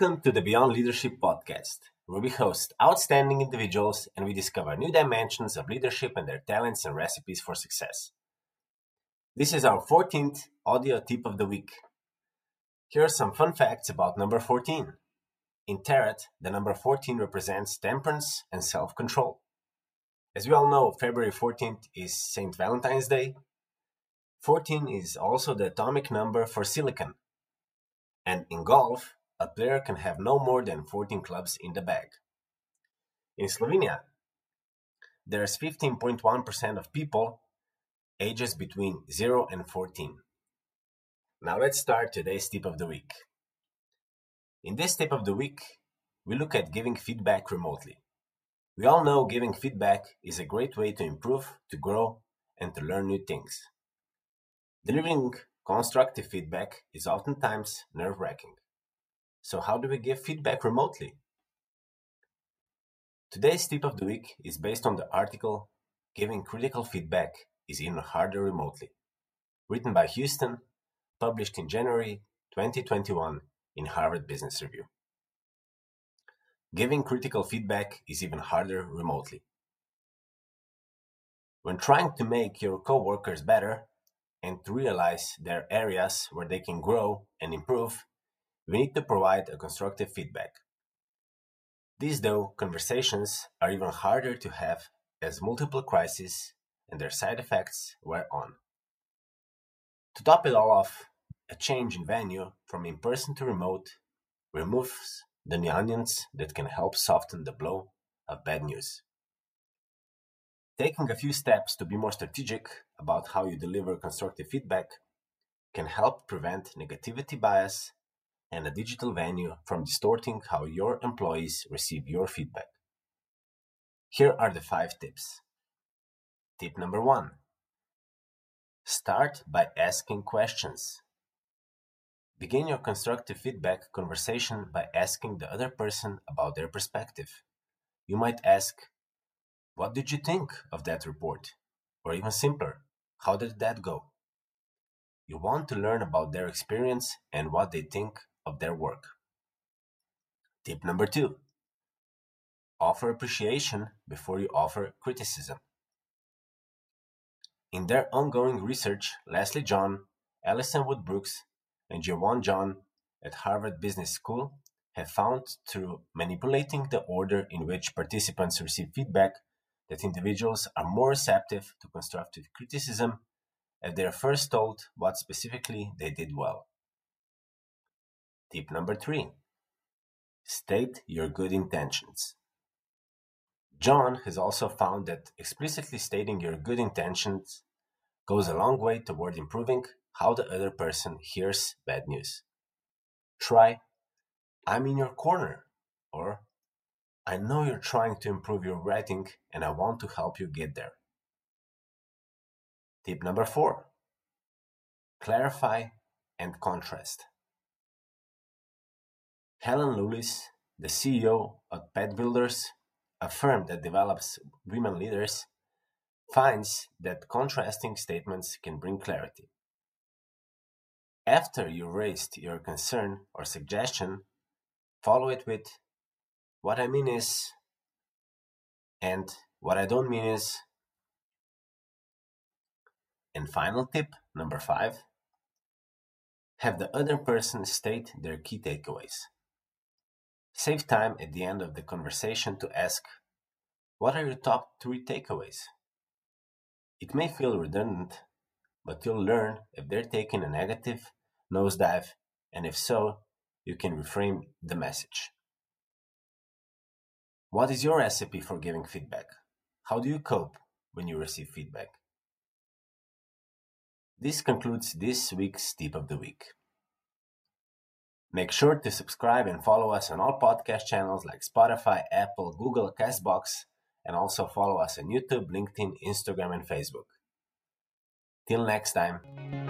Welcome to the Beyond Leadership podcast, where we host outstanding individuals and we discover new dimensions of leadership and their talents and recipes for success. This is our 14th audio tip of the week. Here are some fun facts about number 14. In Tarot, the number 14 represents temperance and self control. As we all know, February 14th is St. Valentine's Day. 14 is also the atomic number for silicon. And in golf, a player can have no more than 14 clubs in the bag. In Slovenia, there's 15.1% of people ages between 0 and 14. Now let's start today's tip of the week. In this tip of the week, we look at giving feedback remotely. We all know giving feedback is a great way to improve, to grow, and to learn new things. Delivering constructive feedback is oftentimes nerve wracking. So, how do we give feedback remotely? Today's tip of the week is based on the article Giving Critical Feedback is Even Harder Remotely, written by Huston, published in January 2021 in Harvard Business Review. Giving critical feedback is even harder remotely. When trying to make your coworkers better and to realize their areas where they can grow and improve, we need to provide a constructive feedback. These, though, conversations are even harder to have as multiple crises and their side effects wear on. To top it all off, a change in venue from in person to remote removes the onions that can help soften the blow of bad news. Taking a few steps to be more strategic about how you deliver constructive feedback can help prevent negativity bias and a digital venue from distorting how your employees receive your feedback. Here are the five tips. Tip number one Start by asking questions. Begin your constructive feedback conversation by asking the other person about their perspective. You might ask, What did you think of that report? Or even simpler, How did that go? You want to learn about their experience and what they think of their work. Tip number two offer appreciation before you offer criticism. In their ongoing research, Leslie John, Alison Wood Brooks, and Jaewon John at Harvard Business School have found through manipulating the order in which participants receive feedback that individuals are more receptive to constructive criticism if they are first told what specifically they did well. Tip number three state your good intentions. John has also found that explicitly stating your good intentions goes a long way toward improving how the other person hears bad news. Try, I'm in your corner, or I know you're trying to improve your writing and I want to help you get there. Tip number four clarify and contrast. Helen Lewis, the CEO of Peak Builders, a firm that develops women leaders, finds that contrasting statements can bring clarity. After you raised your concern or suggestion, follow it with what I mean is, and what I don't mean is. And final tip number five have the other person state their key takeaways. Save time at the end of the conversation to ask, What are your top three takeaways? It may feel redundant, but you'll learn if they're taking a negative nosedive, and if so, you can reframe the message. What is your recipe for giving feedback? How do you cope when you receive feedback? This concludes this week's tip of the week. Make sure to subscribe and follow us on all podcast channels like Spotify, Apple, Google, Castbox, and also follow us on YouTube, LinkedIn, Instagram, and Facebook. Till next time.